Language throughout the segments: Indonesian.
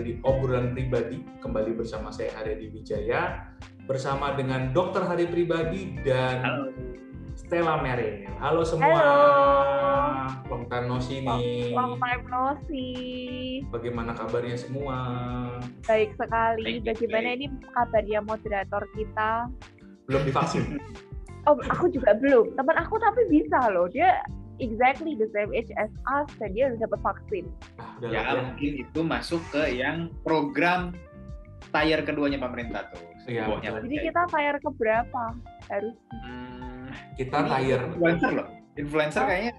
kembali di obrolan pribadi kembali bersama saya Haryadi Wijaya bersama dengan Dokter Hari Pribadi dan Halo. Stella Meril. Halo semua. Halo. Long time no see nih. Long time no see. Bagaimana kabarnya semua? Baik sekali. Baik, Bagaimana baik. ini kabarnya moderator kita? Belum divaksin? Oh, aku juga belum. Teman aku tapi bisa loh. Dia exactly the same age as us dan dia udah dapat vaksin. Ah, udah Ya ya. mungkin itu masuk ke yang program tier keduanya pemerintah tuh. Iya. Jadi kita fire ke berapa? Harus Hmm, Kita tier influencer loh. Influencer Oh. kayaknya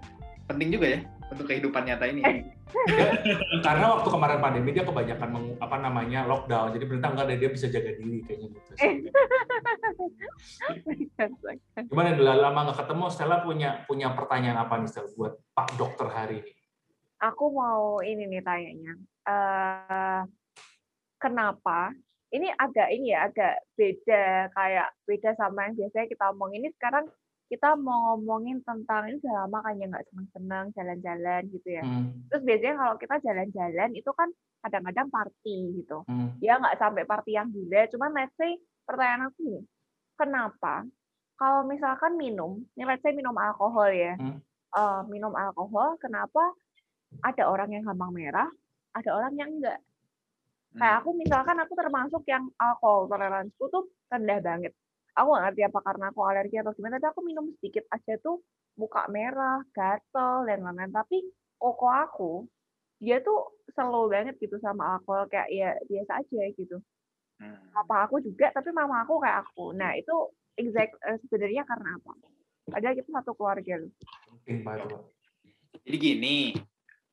penting juga ya untuk kehidupan nyata ini. Eh. karena waktu kemarin pandemi dia kebanyakan meng- apa namanya lockdown. Jadi perintah enggak ada dia bisa jaga diri kayaknya gitu. Eh. Gimana udah lama nggak ketemu Stella punya punya pertanyaan apa nih Stella buat Pak Dokter hari ini? aku mau ini nih tanyanya. Eh kenapa? Ini agak ini ya, agak beda kayak beda sama yang biasanya kita omong. Ini sekarang kita mau ngomongin tentang ini udah lama kan ya nggak seneng-seneng jalan-jalan gitu ya. Hmm, Terus biasanya kalau kita jalan-jalan itu kan kadang-kadang party gitu. hmm, Ya nggak sampai party yang gila, cuman let's say pertanyaan aku gini, kenapa kalau misalkan minum, ini let's say minum alkohol ya, Hmm. eh, minum alkohol, kenapa ada orang yang gampang merah, ada orang yang enggak? Kayak aku misalkan aku termasuk yang alkohol toleransiku tuh rendah banget. Aku nggak ngerti apa karena aku alergi atau gimana, tapi aku minum sedikit aja tuh muka merah, gatel dan lain-lain. Tapi koko aku dia tuh slow banget gitu sama alkohol kayak ya biasa aja gitu. Hmm. Papa aku juga, tapi mama aku kayak aku. Nah itu exact eh, sebenarnya karena apa? Padahal kita satu keluarga loh. Jadi gini,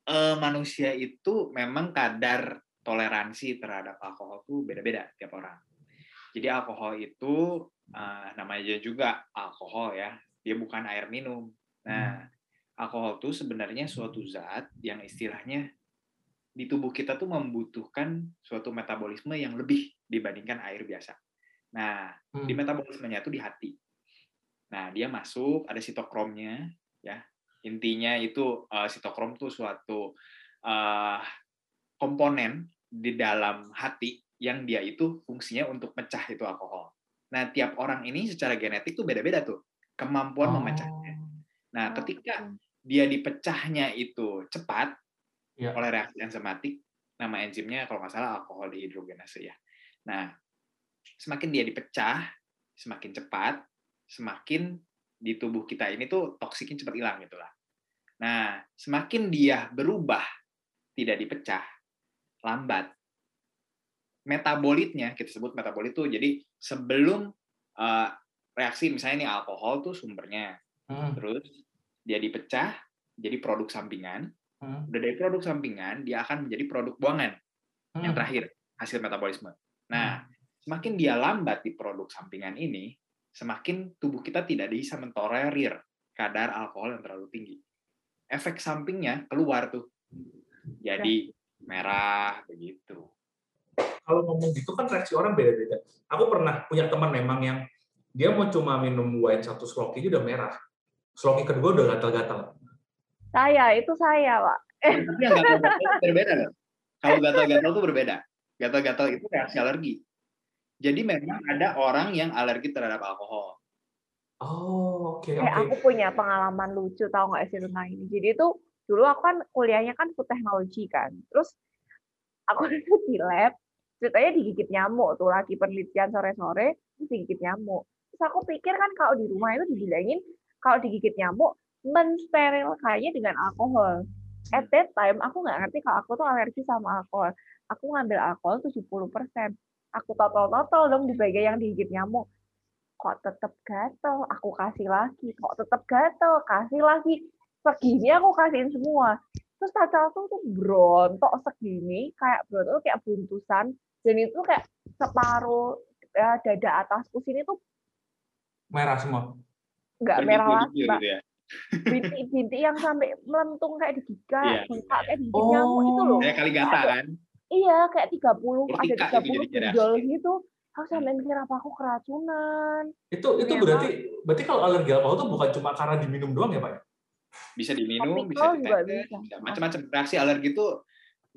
eh, manusia itu memang kadar toleransi terhadap alkohol tuh beda-beda tiap orang. Jadi alkohol itu eh, namanya juga alkohol ya, dia bukan air minum. Nah, alkohol tuh sebenarnya suatu zat yang istilahnya di tubuh kita tuh membutuhkan suatu metabolisme yang lebih dibandingkan air biasa. Nah, Hmm, di metabolismenya itu di hati. Nah, dia masuk, ada sitokromnya, ya. Intinya itu eh, sitokrom itu suatu eh, komponen di dalam hati yang dia itu fungsinya untuk pecah itu alkohol. Nah, tiap orang ini secara genetik tuh beda-beda tuh kemampuan Oh. memecahnya. Nah, ketika Oke. dia dipecahnya itu cepat Ya. oleh reaksi enzimatik, nama enzimnya kalau nggak salah alkohol dehidrogenase ya. Nah, semakin dia dipecah, semakin cepat, semakin di tubuh kita ini tuh toksiknya cepat hilang gitu lah. Nah, semakin dia berubah tidak dipecah, lambat. Metabolitnya kita sebut metabolit tuh jadi sebelum eh, reaksi misalnya ini alkohol tuh sumbernya, Hmm, terus dia dipecah jadi produk sampingan, hmm, udah dari produk sampingan dia akan menjadi produk buangan yang hmm. terakhir hasil metabolisme. Nah, semakin dia lambat di produk sampingan ini, semakin tubuh kita tidak bisa mentolerir kadar alkohol yang terlalu tinggi. Efek sampingnya keluar tuh. Jadi merah begitu. Kalau ngomong gitu kan reaksi orang beda-beda. Aku pernah punya teman memang yang dia mau cuma minum wine satu sloki aja udah merah. Sloki kedua udah gatal-gatal. Saya, itu saya, Pak. Tapi yang gatal-gatal itu berbeda loh. Kalau gatal-gatal itu berbeda. Gatal-gatal itu reaksi alergi. Jadi memang ada orang yang alergi terhadap alkohol. Oh, oke Eh, oke. aku punya pengalaman lucu tau nggak sih tentang ini. Jadi itu dulu aku kan kuliahnya kan food technology kan. Terus aku itu di lab, ceritanya digigit nyamuk tuh lagi penelitian sore-sore, digigit nyamuk. Terus aku pikir kan kalau di rumah itu dibilangin kalau digigit nyamuk mensterilkannya dengan alkohol. At that time aku nggak ngerti kalau aku tuh alergi sama alkohol. Aku ngambil alkohol 70%. Aku totol-totol dong di bagian yang digigit nyamuk kok tetap gatel, aku kasih lagi, kok tetap gatel, kasih lagi. Segini aku kasihin semua. Terus cacal tuh tuh berontok segini, kayak berontok tuh kayak buntusan, dan itu kayak separuh eh, dada atasku sini tuh Merah semua. nggak merah lagi, mbak. gitu ya. Bintik-bintik yang sampai melentung kayak digiga, Iya. bengkak kayak digigit nyamuk itu loh. Kayak kali gata kan. Iya, kayak 30, ada Urtika 30 itu jadinya benjol gitu. Aku sampai mikir apa aku keracunan. Itu itu Memang. berarti berarti kalau alergi alkohol itu bukan cuma karena diminum doang ya, Pak? ya? Bisa diminum, bisa Topikal juga ditetes, bisa. bisa macam-macam. Reaksi alergi itu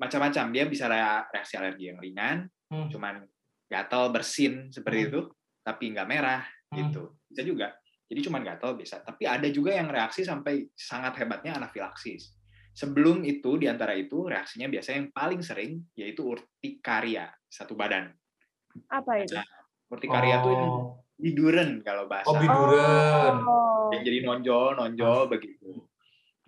macam-macam. Dia bisa rea- reaksi alergi yang ringan, Hmm. cuman gatal bersin seperti Hmm. itu, tapi nggak merah Hmm. gitu. Bisa juga. Jadi cuman gatal bisa. Tapi ada juga yang reaksi sampai sangat hebatnya anafilaksis. Sebelum itu, di antara itu reaksinya biasanya yang paling sering yaitu urtikaria satu badan. Apa itu? Nah, urtikaria tuh Oh. biduren kalau bahasa. Oh, biduren. Oh. yang jadi nonjol-nonjol begitu.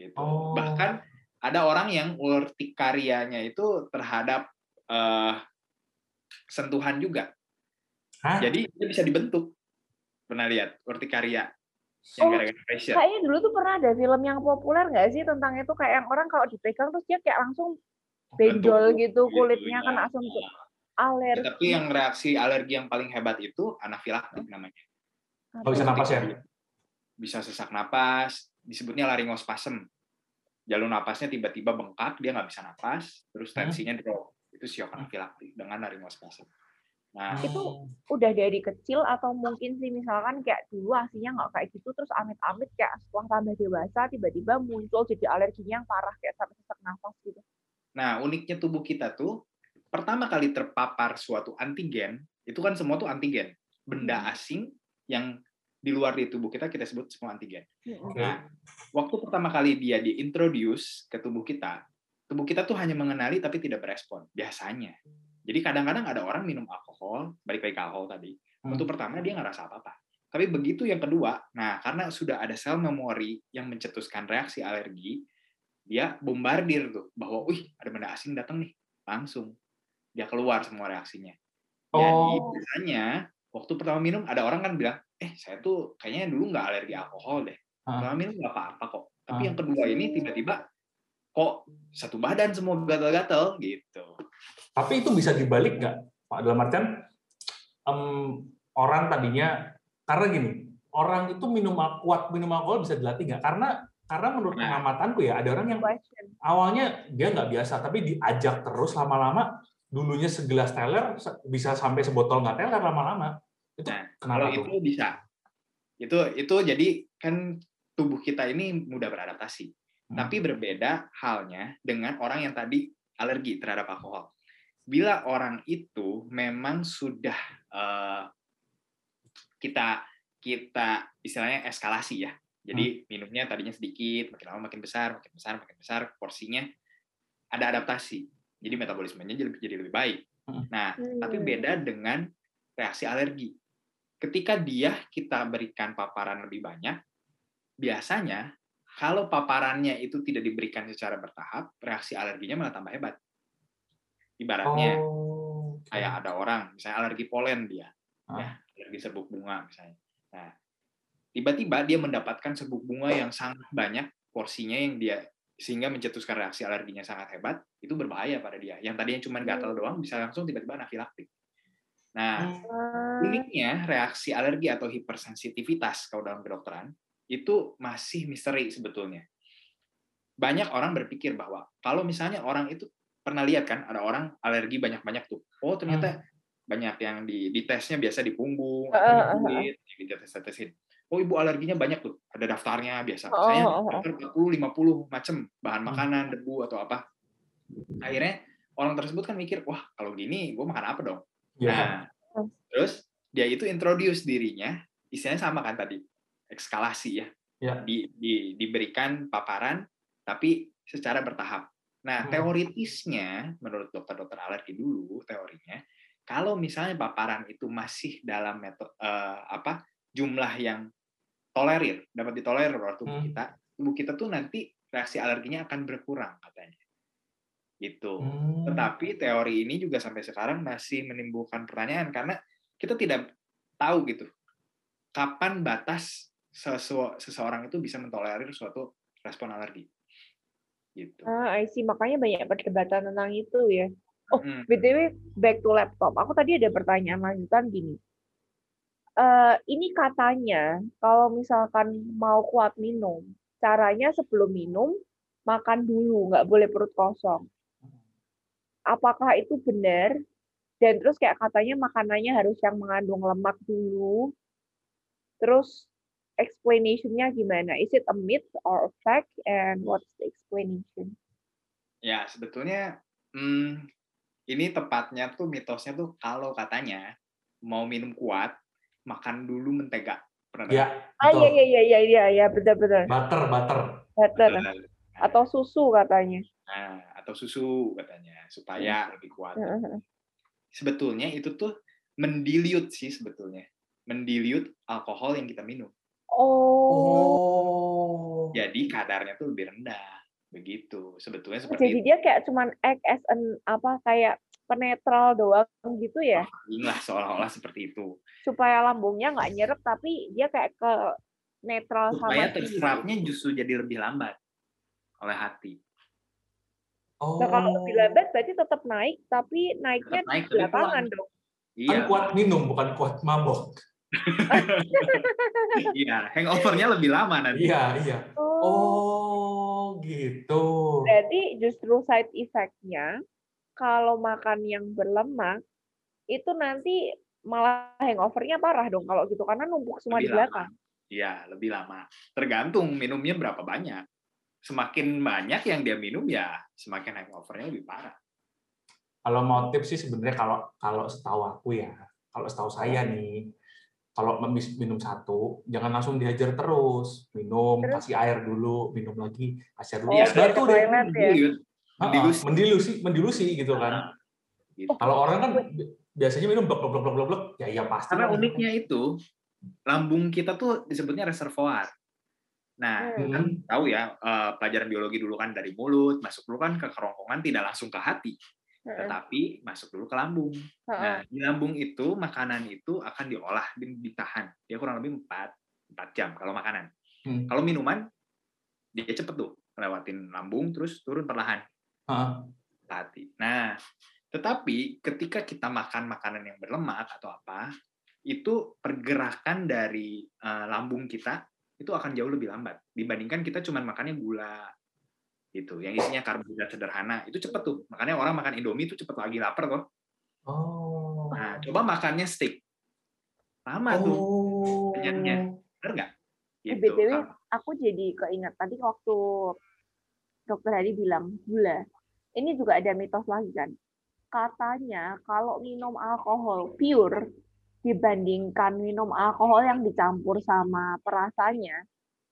Gitu. Oh. Bahkan ada orang yang urtikarianya itu terhadap eh, sentuhan juga. Hah? Jadi dia bisa dibentuk. Pernah lihat urtikaria yang Oh, gara-gara pressure. Kayaknya dulu tuh pernah ada film yang populer nggak sih tentang itu kayak yang orang kalau dipegang terus dia kayak langsung benjol Bentuk gitu kulitnya ya. kan langsung tuh Ya, alergi. Tapi yang reaksi alergi yang paling hebat itu anafilaktik namanya. Nggak bisa napas ya? Bisa sesak napas, disebutnya laryngospasm. Jalur napasnya tiba-tiba bengkak, dia nggak bisa napas, terus Hmm. tensinya drop. Itu shock anafilaktik dengan laryngospasm. Nah, Itu udah dari kecil atau mungkin sih misalkan kayak dulu aslinya nggak kayak gitu terus amit-amit kayak setelah tambah dewasa tiba-tiba muncul jadi alerginya yang parah kayak sampai sesak nafas gitu. Nah, uniknya tubuh kita tuh pertama kali terpapar suatu antigen, itu kan semua tuh antigen. Benda asing yang di luar di tubuh kita kita sebut semua antigen. Oke. Nah, waktu pertama kali dia diintroduce ke tubuh kita, tubuh kita tuh hanya mengenali tapi tidak berespon biasanya. Jadi kadang-kadang ada orang minum alkohol, balik lagi ke alkohol tadi. Hmm. Untuk pertama dia nggak rasa apa-apa. Tapi begitu yang kedua, nah karena sudah ada sel memori yang mencetuskan reaksi alergi, dia bombardir tuh bahwa, wih ada benda asing datang nih, langsung dia keluar semua reaksinya. Jadi Oh. biasanya waktu pertama minum ada orang kan bilang, eh saya tuh kayaknya dulu nggak alergi alkohol deh. Ah. Minum nggak apa-apa kok. Tapi Ah. yang kedua ini tiba-tiba kok satu badan semua gatal-gatal gitu. Tapi itu bisa dibalik nggak, Pak? Dalam artian em, orang tadinya karena gini, orang itu minum kuat minum alkohol bisa dilatih nggak? Karena karena menurut Nah. pengamatanku ya ada orang yang awalnya dia nggak biasa, tapi diajak terus lama-lama dulunya segelas teler bisa sampai sebotol nggak teler lama-lama. Itu Nah, kenapa Kalau tuh? itu bisa. Itu itu jadi kan tubuh kita ini mudah beradaptasi. Hmm. Tapi berbeda halnya dengan orang yang tadi alergi terhadap alkohol. Bila orang itu memang sudah eh, kita kita istilahnya eskalasi ya. Jadi minumnya tadinya sedikit, makin lama makin besar, makin besar, makin besar, porsinya ada adaptasi. Jadi metabolismenya jadi lebih, jadi lebih baik. Hmm. Nah, tapi Hmm. beda dengan reaksi alergi. Ketika dia kita berikan paparan lebih banyak, biasanya kalau paparannya itu tidak diberikan secara bertahap, reaksi alerginya malah tambah hebat. Ibaratnya Oh, kayak ada orang misalnya alergi polen dia, Ah. ya, alergi serbuk bunga misalnya. Nah, tiba-tiba dia mendapatkan serbuk bunga yang sangat banyak porsinya yang dia sehingga mencetuskan reaksi alerginya sangat hebat, itu berbahaya pada dia. Yang tadinya cuma gatal doang bisa langsung tiba-tiba anafilaktik. Nah, Ah, uniknya reaksi alergi atau hipersensitivitas kalau dalam kedokteran itu masih misteri sebetulnya. Banyak orang berpikir bahwa kalau misalnya orang itu pernah lihat kan ada orang alergi banyak-banyak tuh. Oh ternyata banyak yang di, di tesnya biasa di punggung atau di kulit, di tes-tesin. Oh ibu alerginya banyak tuh, ada daftarnya biasa. Oh, Saya oh, oh. daftar 40 50 macam bahan Hmm. makanan, debu atau apa. Akhirnya orang tersebut kan mikir, wah kalau gini gue makan apa dong? Ya. Nah, terus dia itu introduce dirinya, istilahnya sama kan tadi, ekskalasi ya. Ya. Di, di- diberikan paparan, tapi secara bertahap. Nah, Hmm. teoritisnya, menurut dokter-dokter alergi dulu, teorinya, kalau misalnya paparan itu masih dalam metode apa jumlah yang tolerir, dapat ditolerir oleh tubuh Hmm. kita, tubuh kita tuh nanti reaksi alerginya akan berkurang katanya. Gitu. Hmm. Tetapi teori ini juga sampai sekarang masih menimbulkan pertanyaan karena kita tidak tahu gitu kapan batas sesu- seseorang itu bisa mentolerir suatu respon alergi. Gitu. Ah, I see. Makanya banyak perdebatan tentang itu ya. Oh, Hmm. BTW, back to laptop. Aku tadi ada pertanyaan lanjutan gini. Eh, ini katanya, kalau misalkan mau kuat minum, caranya sebelum minum, makan dulu, nggak boleh perut kosong. Apakah itu benar? Dan terus kayak katanya makanannya harus yang mengandung lemak dulu. Terus explanation-nya gimana? Is it a myth or a fact? And what's the explanation? Ya, sebetulnya Hmm, ini tepatnya tuh mitosnya tuh kalau katanya mau minum kuat, makan dulu mentega. Pernah Ya, Ah betul. iya iya iya iya iya iya betul betul. Butter, butter. Butter atau susu katanya. Nah, atau susu katanya supaya lebih kuat. Sebetulnya itu tuh mendilute sih sebetulnya. Mendilute alkohol yang kita minum. Oh. Oh. Jadi kadarnya tuh lebih rendah. Begitu. Sebetulnya Jadi seperti itu. dia kayak cuman act as an apa kayak penetral doang gitu ya, Lah seolah-olah seperti itu. supaya lambungnya nggak nyerep tapi dia kayak ke netral Supaya sama si- terserapnya justru jadi lebih lambat oleh hati. Oh. Nah, kalau lebih lambat berarti tetap naik tapi naiknya Tetap naik, di belakangan pelan. dong. Iya, Kan kuat minum, bukan kuat mabok. iya. Hangovernya lebih lama nanti. Iya, iya. Oh. Oh, gitu. Berarti justru side effect-nya kalau makan yang berlemak itu nanti malah hangover-nya parah dong kalau gitu karena numpuk semua di Lebih lama. belakang. Iya, lebih lama. Tergantung minumnya berapa banyak. Semakin banyak yang dia minum ya semakin hangovernya lebih parah. Kalau mau tips sih sebenarnya kalau kalau setahu aku ya, kalau setahu saya nih, kalau minum satu, jangan langsung dihajar terus. Minum, Terus? kasih air dulu, minum lagi, kasih air dulu. Oh, ke deh. ya. Mendilusi. Mendilusi, mendilusi gitu kan. Nah, gitu. Kalau orang kan bi- biasanya minum blok blok blok blok blok, ya ya pasti. Karena uniknya itu lambung kita tuh disebutnya reservoir. Nah, Hmm. kan tahu ya eh, pelajaran biologi dulu kan dari mulut masuk dulu kan ke kerongkongan tidak langsung ke hati, Heeh, tetapi masuk dulu ke lambung. Nah, di lambung itu makanan itu akan diolah dan ditahan. Dia kurang lebih 4 4 jam kalau makanan. Hmm. Kalau minuman dia cepet tuh lewatin lambung terus turun perlahan ke hati. Nah, tetapi ketika kita makan makanan yang berlemak atau apa, itu pergerakan dari eh, lambung kita itu akan jauh lebih lambat dibandingkan kita cuma makannya gula gitu yang isinya karbohidrat sederhana itu cepet tuh makanya orang makan indomie itu cepet lagi lapar kok Oh. nah coba makannya steak lama tuh Oh. kenyangnya. bener nggak Eh, gitu BTW, aku jadi keinget tadi waktu dokter Hadi bilang gula. Ini juga ada mitos lagi kan. Katanya kalau minum alkohol pure dibandingkan minum alkohol yang dicampur sama perasanya,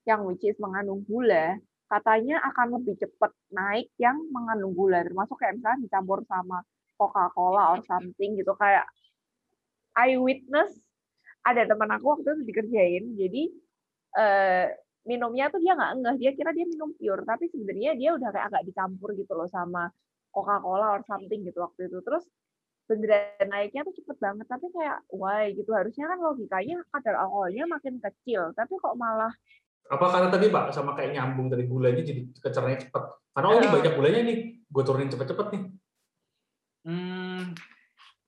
yang which is mengandung gula, katanya akan lebih cepat naik yang mengandung gula. Termasuk kayak misalnya dicampur sama Coca-Cola or something gitu. Kayak I witness ada teman aku waktu itu dikerjain, jadi eh, minumnya tuh dia nggak ngeh, dia kira dia minum pure, tapi sebenarnya dia udah kayak agak dicampur gitu loh sama Coca-Cola or something gitu waktu itu. Terus beneran naiknya tuh cepet banget, tapi kayak why gitu. Harusnya kan logikanya kadar alkoholnya makin kecil, tapi kok malah Apa karena tadi Pak sama kayak nyambung dari gulanya jadi kecernanya cepat. Karena oh ini Iya. banyak gulanya nih, gue turunin cepet-cepet nih. Hmm,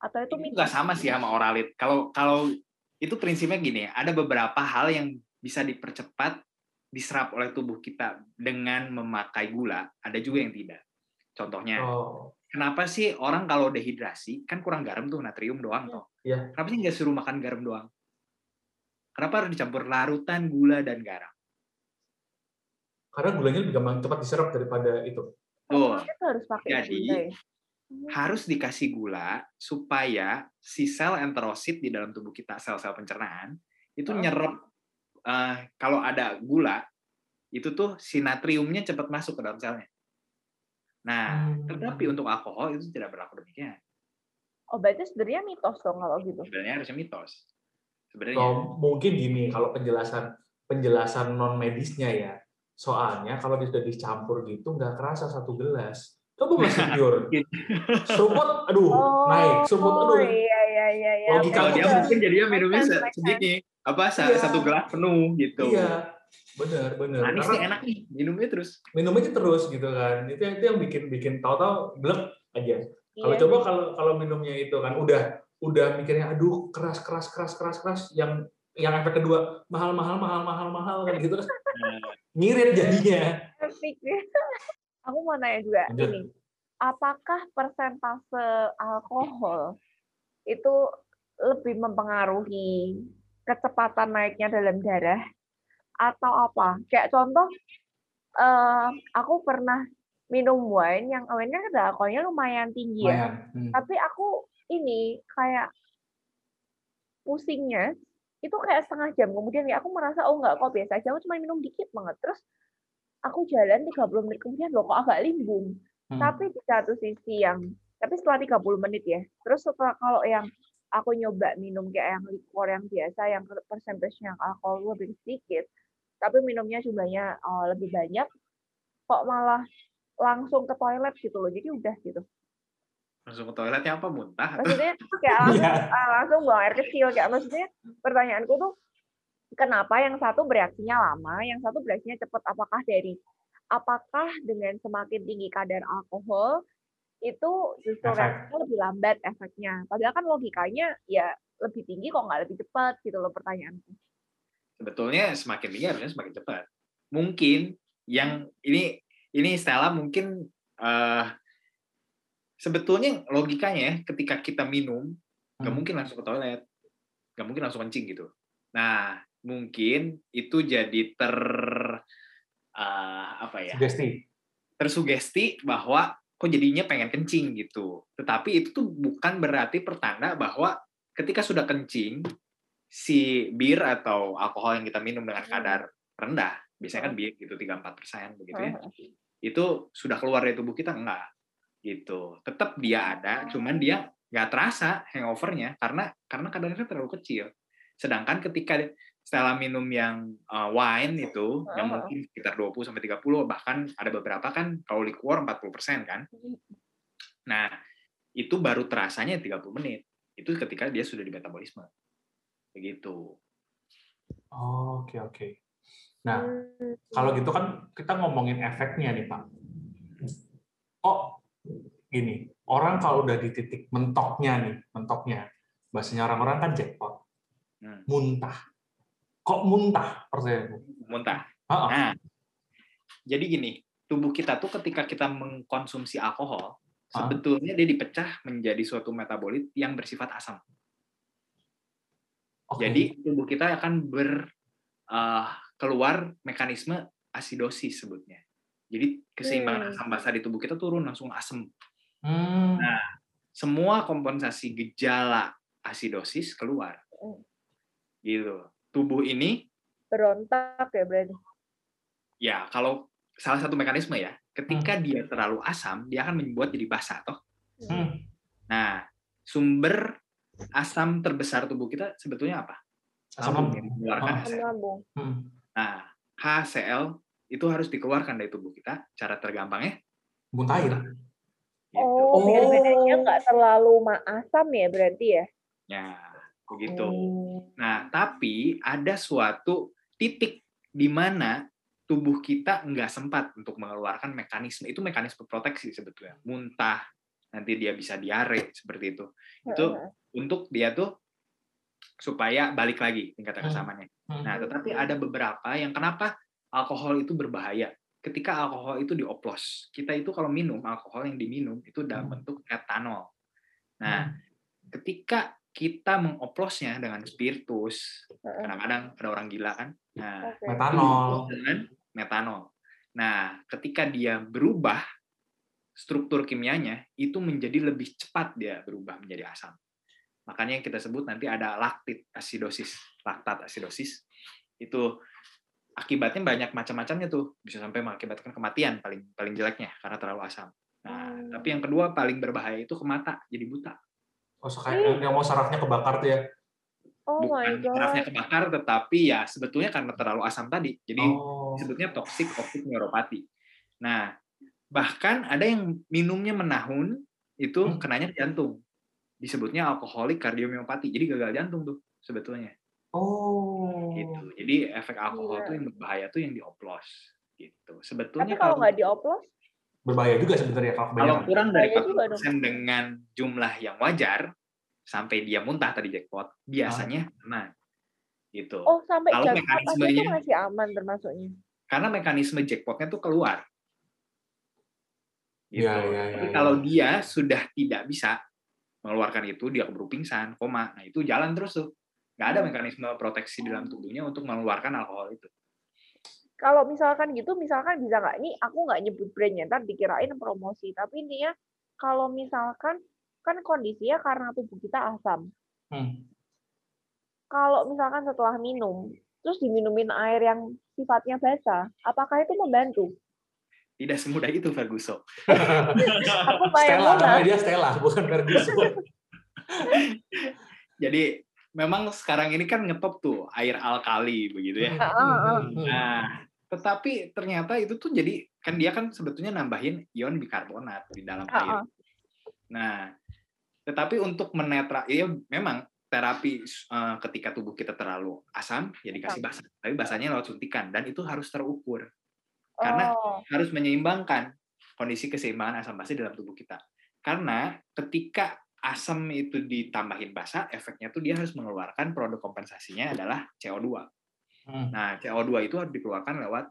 atau itu nggak sama sih sama oralit kalau kalau itu prinsipnya gini ada beberapa hal yang bisa dipercepat diserap oleh tubuh kita dengan memakai gula ada juga yang tidak contohnya Oh. Kenapa sih orang kalau dehidrasi kan kurang garam tuh natrium doang toh? Iya. Kenapa sih nggak suruh makan garam doang? Kenapa harus dicampur larutan gula dan garam? Karena gulanya lebih gampang cepat diserap daripada itu. Tuh, Itu harus pakai Jadi, gula ya? harus dikasih gula supaya si sel enterosit di dalam tubuh kita, sel-sel pencernaan, itu Oh. nyerap eh, kalau ada gula, itu tuh si natriumnya cepat masuk ke dalam selnya. Nah, Hmm. tetapi untuk alkohol itu tidak berlaku demikian. Oh, berarti sebenarnya mitos dong kalau gitu. Sebenarnya harusnya mitos. Sebenarnya. Oh, mungkin gini kalau penjelasan penjelasan non medisnya ya. Soalnya kalau dia sudah dicampur gitu nggak kerasa satu gelas. Coba masih pure. Seruput, aduh, naik. Seruput, Oh, aduh. iya, iya, iya. iya. Logika Kalau dia Iya. mungkin jadinya minumnya sedikit, apa Iya. satu gelas penuh gitu. Iya, benar, benar. Manis nih Karena enak nih, minumnya terus. minum aja terus gitu kan. Itu itu yang bikin bikin tahu-tahu blek aja. Kalau Iya. coba kalau kalau minumnya itu kan udah udah mikirnya aduh keras keras keras keras keras yang yang efek kedua mahal mahal mahal mahal mahal kan gitu kan Nah, ngirit jadinya. Aku mau nanya juga Lanjut. ini. Apakah persentase alkohol itu lebih mempengaruhi kecepatan naiknya dalam darah atau apa? Kayak contoh, eh, aku pernah minum wine yang wine kan ada alkoholnya lumayan tinggi ya. Hmm. Tapi aku ini kayak pusingnya itu kayak setengah jam kemudian ya aku merasa oh nggak kok biasa aja aku cuma minum dikit banget terus aku jalan 30 menit kemudian loh kok agak limbung Hmm. tapi di satu sisi yang tapi setelah 30 menit ya terus setelah kalau yang aku nyoba minum kayak yang liquor yang biasa yang persentasenya alkohol lebih sedikit tapi minumnya jumlahnya oh, lebih banyak kok malah langsung ke toilet gitu loh. Jadi udah gitu. Langsung ke toiletnya apa? Muntah? maksudnya kayak langsung Iya. ah, langsung buang air kecil. Kayak maksudnya pertanyaanku tuh kenapa yang satu bereaksinya lama yang satu bereaksinya cepat apakah dari apakah dengan semakin tinggi kadar alkohol itu justru reaksinya lebih lambat efeknya? Padahal kan logikanya ya lebih tinggi kok nggak lebih cepat gitu loh pertanyaanku Sebetulnya semakin tinggi harusnya semakin cepat. Mungkin yang ini ini Stella mungkin eh sebetulnya logikanya ya, ketika kita minum nggak Hmm. mungkin langsung ke toilet, nggak mungkin langsung kencing gitu. Nah mungkin itu jadi ter eh, apa ya Sugesti. tersugesti bahwa kok jadinya pengen kencing gitu. Tetapi itu tuh bukan berarti pertanda bahwa ketika sudah kencing, si bir atau alkohol yang kita minum dengan kadar rendah, biasanya kan bir gitu 3-4 persen begitu ya, itu sudah keluar dari tubuh kita enggak gitu. Tetap dia ada, cuman dia nggak terasa hangovernya karena karena kadarnya terlalu kecil. Sedangkan ketika Stella minum yang uh, wine itu yang mungkin sekitar 20 sampai 30 bahkan ada beberapa kan kalau liquor 40% kan. Nah, itu baru terasanya 30 menit. Itu ketika dia sudah di metabolisme. Begitu. Oh, Oke oke. Nah, Hmm. kalau gitu kan kita ngomongin efeknya nih Pak. Oh, gini, orang kalau udah di titik mentoknya nih, mentoknya, bahasanya orang-orang kan jackpot, Hmm. muntah. Kok muntah? Pertanyaanku. Muntah. Ah, ah. Nah, jadi gini, tubuh kita tuh ketika kita mengkonsumsi alkohol, sebetulnya dia dipecah menjadi suatu metabolit yang bersifat asam. Oke. Jadi tubuh kita akan ber eh, keluar mekanisme asidosis sebutnya. Jadi keseimbangan Hmm. asam basa di tubuh kita turun langsung asam. Hmm. Semua kompensasi gejala asidosis keluar. Hmm. Gitu. Tubuh ini berontak ya berarti ya kalau salah satu mekanisme ya, ketika dia terlalu asam, dia akan membuat jadi basah toh. Hmm. Nah, sumber asam terbesar tubuh kita sebetulnya apa? Asam Lambung mengeluarkan asam lambung Hmm. Nah, HCl itu harus dikeluarkan dari tubuh kita. Cara tergampangnya Muntahin. gitu. oh, biar Oh. bedanya nggak terlalu ma asam ya berarti ya Ya, begitu. Oh. Nah, tapi ada suatu titik di mana tubuh kita nggak sempat untuk mengeluarkan mekanisme itu mekanisme proteksi sebetulnya muntah nanti dia bisa diare seperti itu itu untuk dia tuh supaya balik lagi tingkat Hmm. keasamannya Hmm. Nah, tetapi ada beberapa yang kenapa alkohol itu berbahaya. Ketika alkohol itu dioplos, kita itu kalau minum alkohol yang diminum itu dalam Hmm. bentuk etanol. Nah, ketika kita mengoplosnya dengan spiritus, kadang-kadang ada orang gila kan. Nah. Metanol. dengan metanol. Nah, ketika dia berubah struktur kimianya itu menjadi lebih cepat dia berubah menjadi asam. Makanya yang kita sebut nanti ada laktit asidosis, laktat asidosis. Itu akibatnya banyak macam-macamnya tuh, bisa sampai mengakibatkan kematian paling paling jeleknya karena terlalu asam. Nah, Hmm. tapi yang kedua paling berbahaya itu ke mata, jadi buta. Oh, kayak yang mau sarafnya kebakar tuh ya. oh my Bukan god sarafnya kebakar, tetapi ya sebetulnya karena terlalu asam tadi. Jadi Oh. disebutnya toxic optic neuropathy. Nah, bahkan ada yang minumnya menahun itu Hmm. kenanya ke jantung. Disebutnya alkoholik kardiomiopati. Jadi gagal jantung tuh sebetulnya. Oh. Gitu. Jadi efek alkohol Gila. tuh yang berbahaya tuh yang dioplos gitu. tapi Sebetulnya kalau nggak dioplos Berbahaya juga sebenarnya kalau kalau kurang dari Bahaya juga 40% dengan jumlah yang wajar sampai dia muntah tadi jackpot, biasanya aman. Gitu. oh sampai Kalau jackpot itu mekanismenya- masih aman termasuknya karena mekanisme jackpotnya tuh keluar. Gitu. Iya, iya, Tapi iya, kalau iya. dia sudah tidak bisa mengeluarkan itu, dia keburu pingsan, koma. Nah itu jalan terus tuh. Nggak ada mekanisme proteksi di dalam tubuhnya untuk mengeluarkan alkohol itu. kalau misalkan gitu, misalkan bisa nggak? Ini aku nggak nyebut brandnya, ntar dikirain promosi. Tapi intinya kalau misalkan kan kondisinya karena tubuh kita asam. Hmm. Kalau misalkan setelah minum, terus diminumin air yang sifatnya basah, apakah itu membantu? Tidak semudah itu, Ferguson. Aku Stella, namanya dia Stella, bukan Ferguson. Jadi memang sekarang ini kan ngetop tuh air alkali begitu ya. Hmm. Nah, tetapi ternyata itu tuh jadi kan dia kan sebetulnya nambahin ion bikarbonat di dalam air. Nah, tetapi untuk menetra, ya memang terapi eh, ketika tubuh kita terlalu asam ya dikasih basah, tapi basahnya lewat suntikan dan itu harus terukur karena Oh, harus menyeimbangkan kondisi keseimbangan asam basa dalam tubuh kita. Karena ketika asam itu ditambahin basa, efeknya tuh dia harus mengeluarkan produk kompensasinya adalah CO2. Hmm. Nah, CO2 itu harus dikeluarkan lewat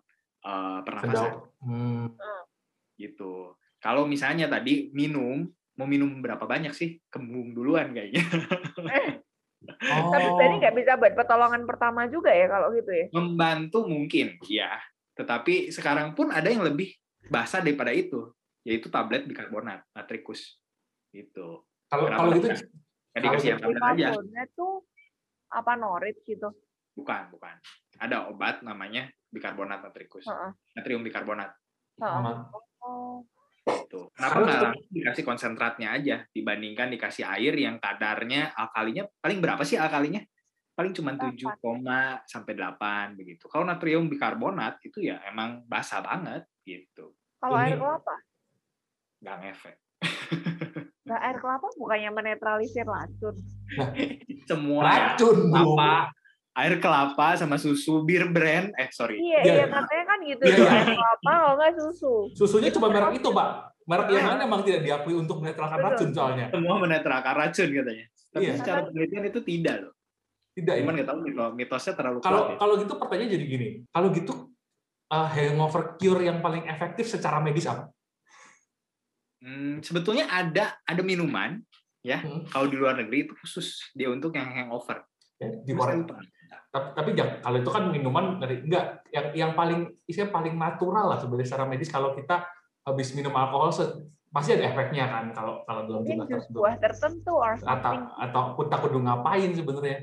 eh, pernafasan. Hmm. gitu. Kalau misalnya tadi minum, mau minum berapa banyak sih? Kembung duluan kayaknya. tapi Oh. berarti nggak bisa buat pertolongan pertama juga ya kalau gitu ya? Membantu mungkin, ya. Tetapi sekarang pun ada yang lebih basah daripada itu, yaitu tablet bikarbonat natrikus. Gitu. Kalau kalau gitu? Nggak dikasih yang tablet aja. Bikarbonat tuh apa norit gitu? Bukan, bukan. Ada obat namanya bikarbonat natrikus. Heeh. Natrium bikarbonat. Heeh. aman. Oh, Gitu. Kenapa Karena nggak langsung dikasih konsentratnya aja dibandingkan dikasih air yang kadarnya alkalinya paling berapa sih alkalinya? Paling cuma 7, sampai 8 begitu. Kalau natrium bikarbonat itu ya emang basah banget gitu. kalau air kelapa? Nggak ngefek. Nah, air kelapa bukannya menetralisir racun. Semua ya, Racun, kelapa, air kelapa sama susu bir brand eh sorry Iya, Iya, iya iya. katanya kan gitu Iya, iya. air kelapa kalau nggak susu. Susunya cuma merek itu, Pak. Merek yang Iya. mana emang tidak diakui untuk menetralkan Betul. racun soalnya. semua menetralkan racun katanya. Tapi Iya. secara penelitian itu tidak loh. Tidak ya. Cuman nggak tahu mito- mitosnya terlalu Kalau kuat. ya. kalau gitu pertanyaan jadi gini. Kalau gitu uh, hangover cure yang paling efektif secara medis apa? Hmm, sebetulnya ada ada minuman ya Hmm. kalau di luar negeri itu khusus dia untuk yang hangover. Ya, di lupa. Tapi, tapi jangan kalau itu kan minuman dari enggak yang yang paling isinya paling natural lah sebenarnya secara medis kalau kita habis minum alkohol se- pasti ada efeknya kan kalau kalau dalam jumlah jus tertentu. buah tertentu or Atau something. ataupun tak kudu ngapain sebenarnya.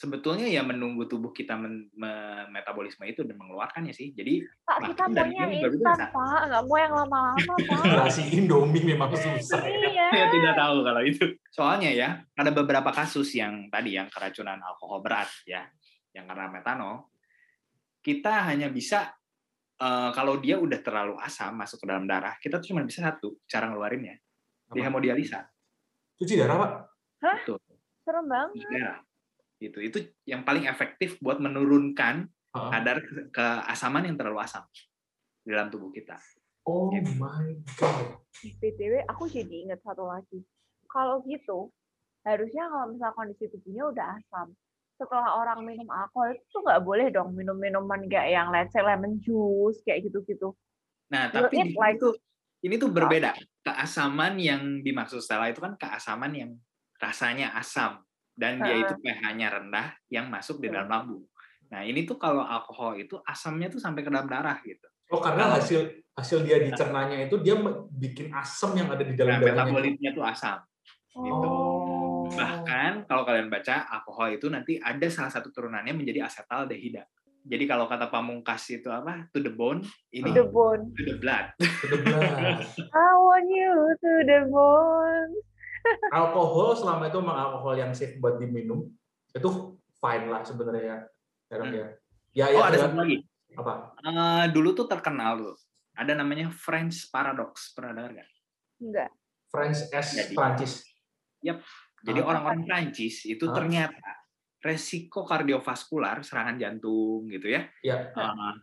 Sebetulnya ya menunggu tubuh kita men- me- metabolisme itu dan mengeluarkannya sih. Jadi Pak, kita maunya instan. Pak. Nggak mau yang lama-lama, Pak. Nasi Indomie memang susah. ya. iya. saya tidak tahu kalau itu. Soalnya ya ada beberapa kasus yang tadi yang keracunan alkohol berat ya, yang karena metanol. Kita hanya bisa eh, kalau dia udah terlalu asam masuk ke dalam darah, kita tuh cuma bisa satu cara ngeluarinnya, di Apa? hemodialisa. Cuci darah, Pak. Tuh, Serem banget. di darah. Gitu. Itu yang paling efektif buat menurunkan Heeh. kadar ke- keasaman yang terlalu asam di dalam tubuh kita. Oh my god. BTW, aku jadi ingat satu lagi. Kalau gitu, harusnya kalau misal kondisi tubuhnya udah asam, setelah orang minum alkohol itu tuh nggak boleh dong minum minuman kayak yang let's say lemon juice kayak gitu-gitu. Nah, tapi di sini like- tuh ini tuh berbeda. Keasaman yang dimaksud Stella itu kan keasaman yang rasanya asam dan dia itu pH-nya rendah yang masuk di Betul. dalam lambung. Nah, ini tuh kalau alkohol itu asamnya tuh sampai ke dalam darah gitu. Oh karena hasil hasil dia dicernanya itu dia bikin asam yang ada di dalam Nah, darahnya. metabolitnya tuh asam. Gitu. Oh. Bahkan kalau kalian baca alkohol itu nanti ada salah satu turunannya menjadi asetaldehida. Jadi kalau kata pamungkas itu apa? To the bone, ini The bone. to the blood. Kedeblas. I want you to the bone. Alkohol selama itu memang alkohol yang safe buat diminum itu fine lah sebenarnya ya. Sekarang Hmm. ya. Ya, ya Oh, ada dengan- satu lagi. apa? Eh, dulu tuh terkenal tuh. Ada namanya French paradox. Pernah dengar nggak? Enggak. French S Jadi. Prancis. Jadi Ah. orang-orang Prancis itu Ah. ternyata resiko kardiovaskular, serangan jantung gitu ya, Ya. eh,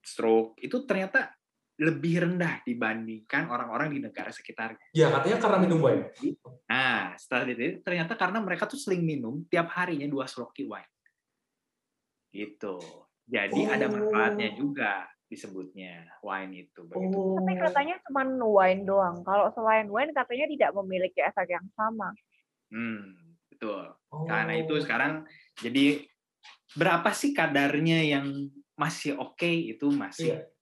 stroke itu ternyata lebih rendah dibandingkan orang-orang di negara sekitarnya. Ya katanya karena minum wine. Nah, setelah itu ternyata karena mereka tuh sering minum tiap harinya dua sloki wine. Gitu. Jadi ada Oh. manfaatnya juga disebutnya wine itu begitu. Oh. Tapi katanya cuma wine doang. Kalau selain wine katanya tidak memiliki efek yang sama. Hmm, betul. Oh. Karena itu sekarang jadi berapa sih kadarnya yang masih oke okay, itu masih Iya.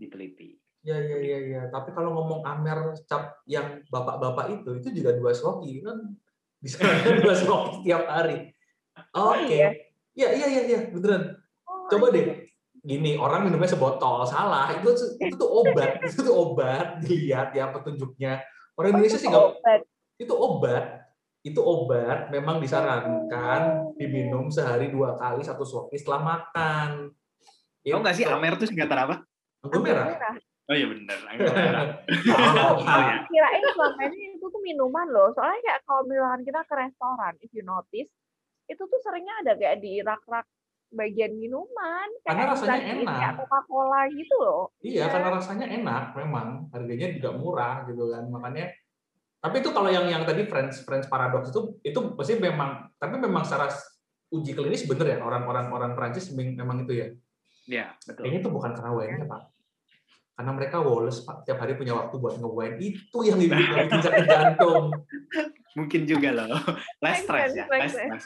Diteliti. Ya, ya, ya, ya. Tapi kalau ngomong Amer cap yang bapak-bapak itu, itu juga dua sloki kan bisa dua sloki setiap hari. Oke. iya? Ya, iya, iya, iya, beneran. Oh, Coba iya. deh, gini orang minumnya sebotol, salah. Itu itu tuh obat, itu tuh obat. Dilihat ya petunjuknya. Orang Oh, Indonesia sih nggak, obat. itu obat. Itu obat. Memang disarankan diminum sehari dua kali satu sloki setelah makan. Tahu nggak sih Itu. Amer tuh singkatan apa? Anggur merah. Oh iya bener, anggur merah. Tahu ya? Kirain selama ini itu tuh minuman loh. Soalnya kayak kalau misalkan kita ke restoran, if you notice, itu tuh seringnya ada kayak di rak-rak bagian minuman. Karena rasanya enak. Kayak Coca-Cola gitu loh. Iya, karena rasanya enak memang, harganya juga murah gitu kan. Makanya tapi itu kalau yang yang tadi French French paradox itu itu pasti memang tapi memang secara uji klinis bener ya orang-orang orang Prancis memang itu ya. Iya, betul. Kayaknya itu bukan karena wine-nya, Pak. Karena mereka Wallace, Pak, tiap hari punya waktu buat nge-wine. Itu yang bikin bikin sakit jantung. Mungkin juga loh. Less stress ya, less stress.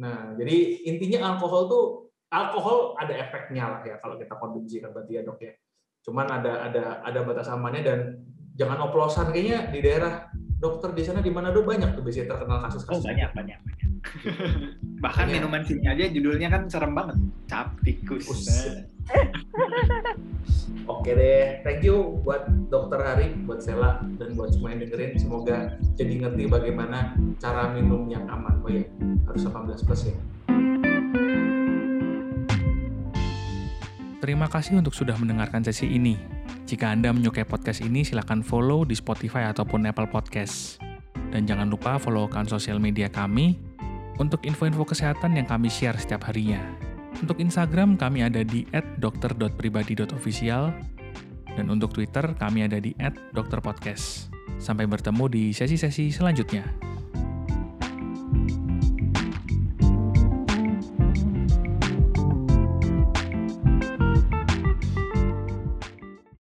Nah, jadi intinya alkohol tuh alkohol ada efeknya lah ya kalau kita konsumsi kan berarti ya dok ya. Cuman ada ada ada batas amannya dan jangan oplosan kayaknya di daerah dokter di sana di mana dok banyak tuh biasanya terkenal Oh kasus-kasus. banyak, banyak, banyak. Bahkan Banyak. minuman sini aja judulnya kan serem banget. Cap tikus. Oke deh, thank you buat dokter Hari, buat Sela, dan buat semua yang dengerin. Semoga jadi ngerti bagaimana cara minum yang aman. Oh ya, harus 18 plus ya. Terima kasih untuk sudah mendengarkan sesi ini. Jika Anda menyukai podcast ini, silakan follow di Spotify ataupun Apple Podcast. Dan jangan lupa follow akun sosial media kami untuk info-info kesehatan yang kami share setiap harinya. Untuk Instagram, kami ada di @dokter.pribadi.official dan untuk Twitter, kami ada di @dokterpodcast. Sampai bertemu di sesi-sesi selanjutnya.